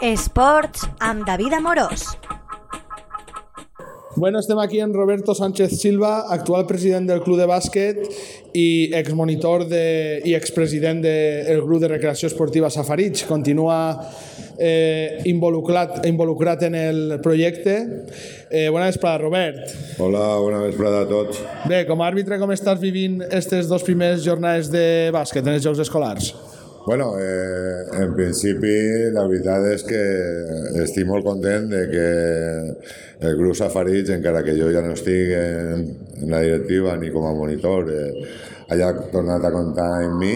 Esports amb David Amorós. Bueno, estem aquí en Roberto Sánchez Silva, actual president del Club de Bàsquet i exmonitor de, i expresident del grup de recreació esportiva Safarig. Continua eh, involucrat, involucrat en el projecte. Eh, bona vesprada, Robert. Hola, bona vesprada a tots. Bé, com a àrbitre, com estàs vivint aquestes dos primeres jornades de bàsquet en els Jocs Escolars? Bueno, eh, en principi la veritat és que estic molt content de que el grup Safarig, encara que jo ja no estic en, en la directiva ni com a monitor, eh, haya tornat a comptar en mi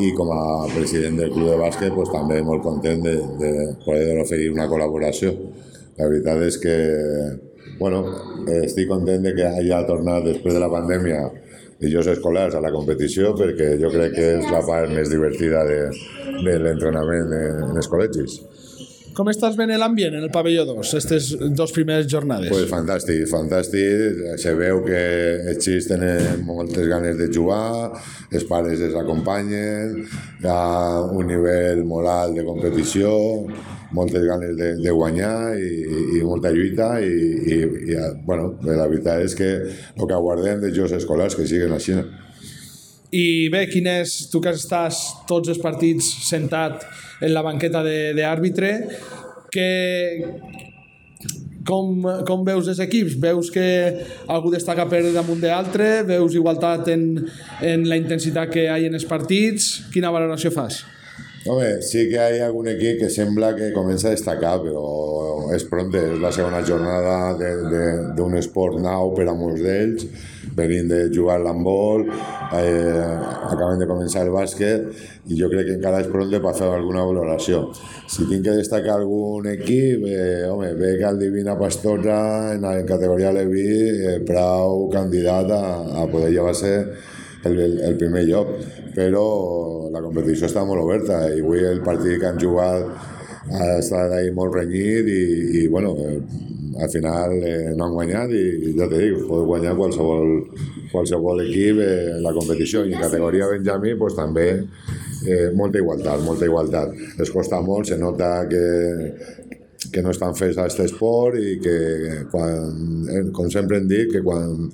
i com a president del club de bàsquet pues, també molt content de, de poder oferir una col·laboració. La veritat és que bueno, estic content de que haya tornat després de la pandèmia jocs escolars a la competició perquè jo crec que és la part més divertida de, de l'entrenament en els col·legis. Com estàs veient l'ambient en el pavelló 2, aquestes dues primeres jornades? Pues fantàstic, fantàstic. Se veu que els xics tenen moltes ganes de jugar, els pares els acompanyen, hi ha un nivell molt alt de competició, moltes ganes de, de guanyar i, i molta lluita i, i, i bueno, la veritat és que el que aguardem dels jocs escolars que siguin així. I bé, quin és, tu que estàs tots els partits sentat en la banqueta d'àrbitre, que, com, com veus els equips? Veus que algú destaca per damunt d'altre? Veus igualtat en, en la intensitat que hi ha en els partits? Quina valoració fas? Home, sí que hi ha algun equip que sembla que comença a destacar, però és pront, és la segona jornada d'un esport nou per a molts d'ells, venint de jugar l'handbol, eh, acaben de començar el bàsquet, i jo crec que encara és pront per fer alguna valoració. Si tinc que destacar algun equip, eh, home, ve que el Divina Pastora en, en categoria Levi, eh, prou candidat a, a poder llevar-se el, el, el primer lloc, però la competició està molt oberta i avui el partit que han jugat ha estat ahí molt renyit i, i bueno, eh, al final eh, no han guanyat i ja te dic, pot guanyar qualsevol, qualsevol equip eh, la competició i en categoria Benjamí pues, també eh, molta igualtat, molta igualtat. Es costa molt, se nota que, que no estan fets a aquest esport i que quan, eh, com sempre hem dit, que quan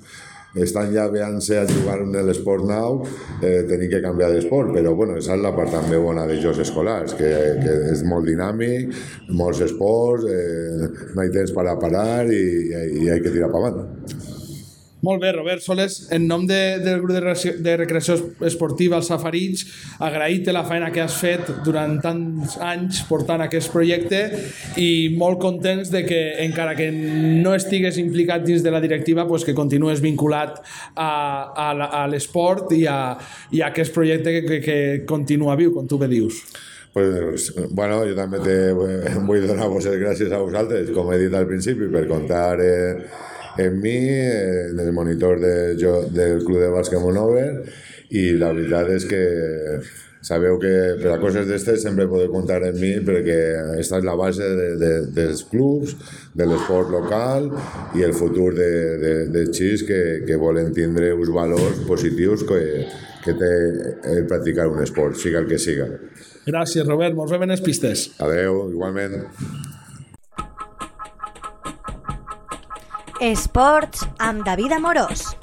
estan ja veant-se a jugar en l'esport nou, eh, tenim que canviar d'esport, però bueno, és la part també bona de jocs escolars, que, que és molt dinàmic, molts esports, eh, no hi temps per a parar i, i, i hay que tirar per avant. Molt bé, Robert Soles, en nom de, del grup de, de recreació esportiva, els Safarits, agraït la feina que has fet durant tants anys portant aquest projecte i molt contents de que, encara que no estigues implicat dins de la directiva, pues que continues vinculat a, a, a l'esport i, a, i a aquest projecte que, que, que continua viu, com tu bé dius. Pues, bueno, jo també te vull donar vos gràcies a vosaltres, com he dit al principi, per contar eh, en mi, en el monitor de, jo, del Club de Bàsquet Monover, i la veritat és que sabeu que per a coses d'estes sempre podeu comptar en mi perquè aquesta és la base de, de, dels clubs, de l'esport local i el futur de, de, de xis que, que volen tindre uns valors positius que, que té el practicar un esport, siga el que siga. Gràcies, Robert. Ens veiem en les pistes. Adeu, igualment. Esports amb David Amorós.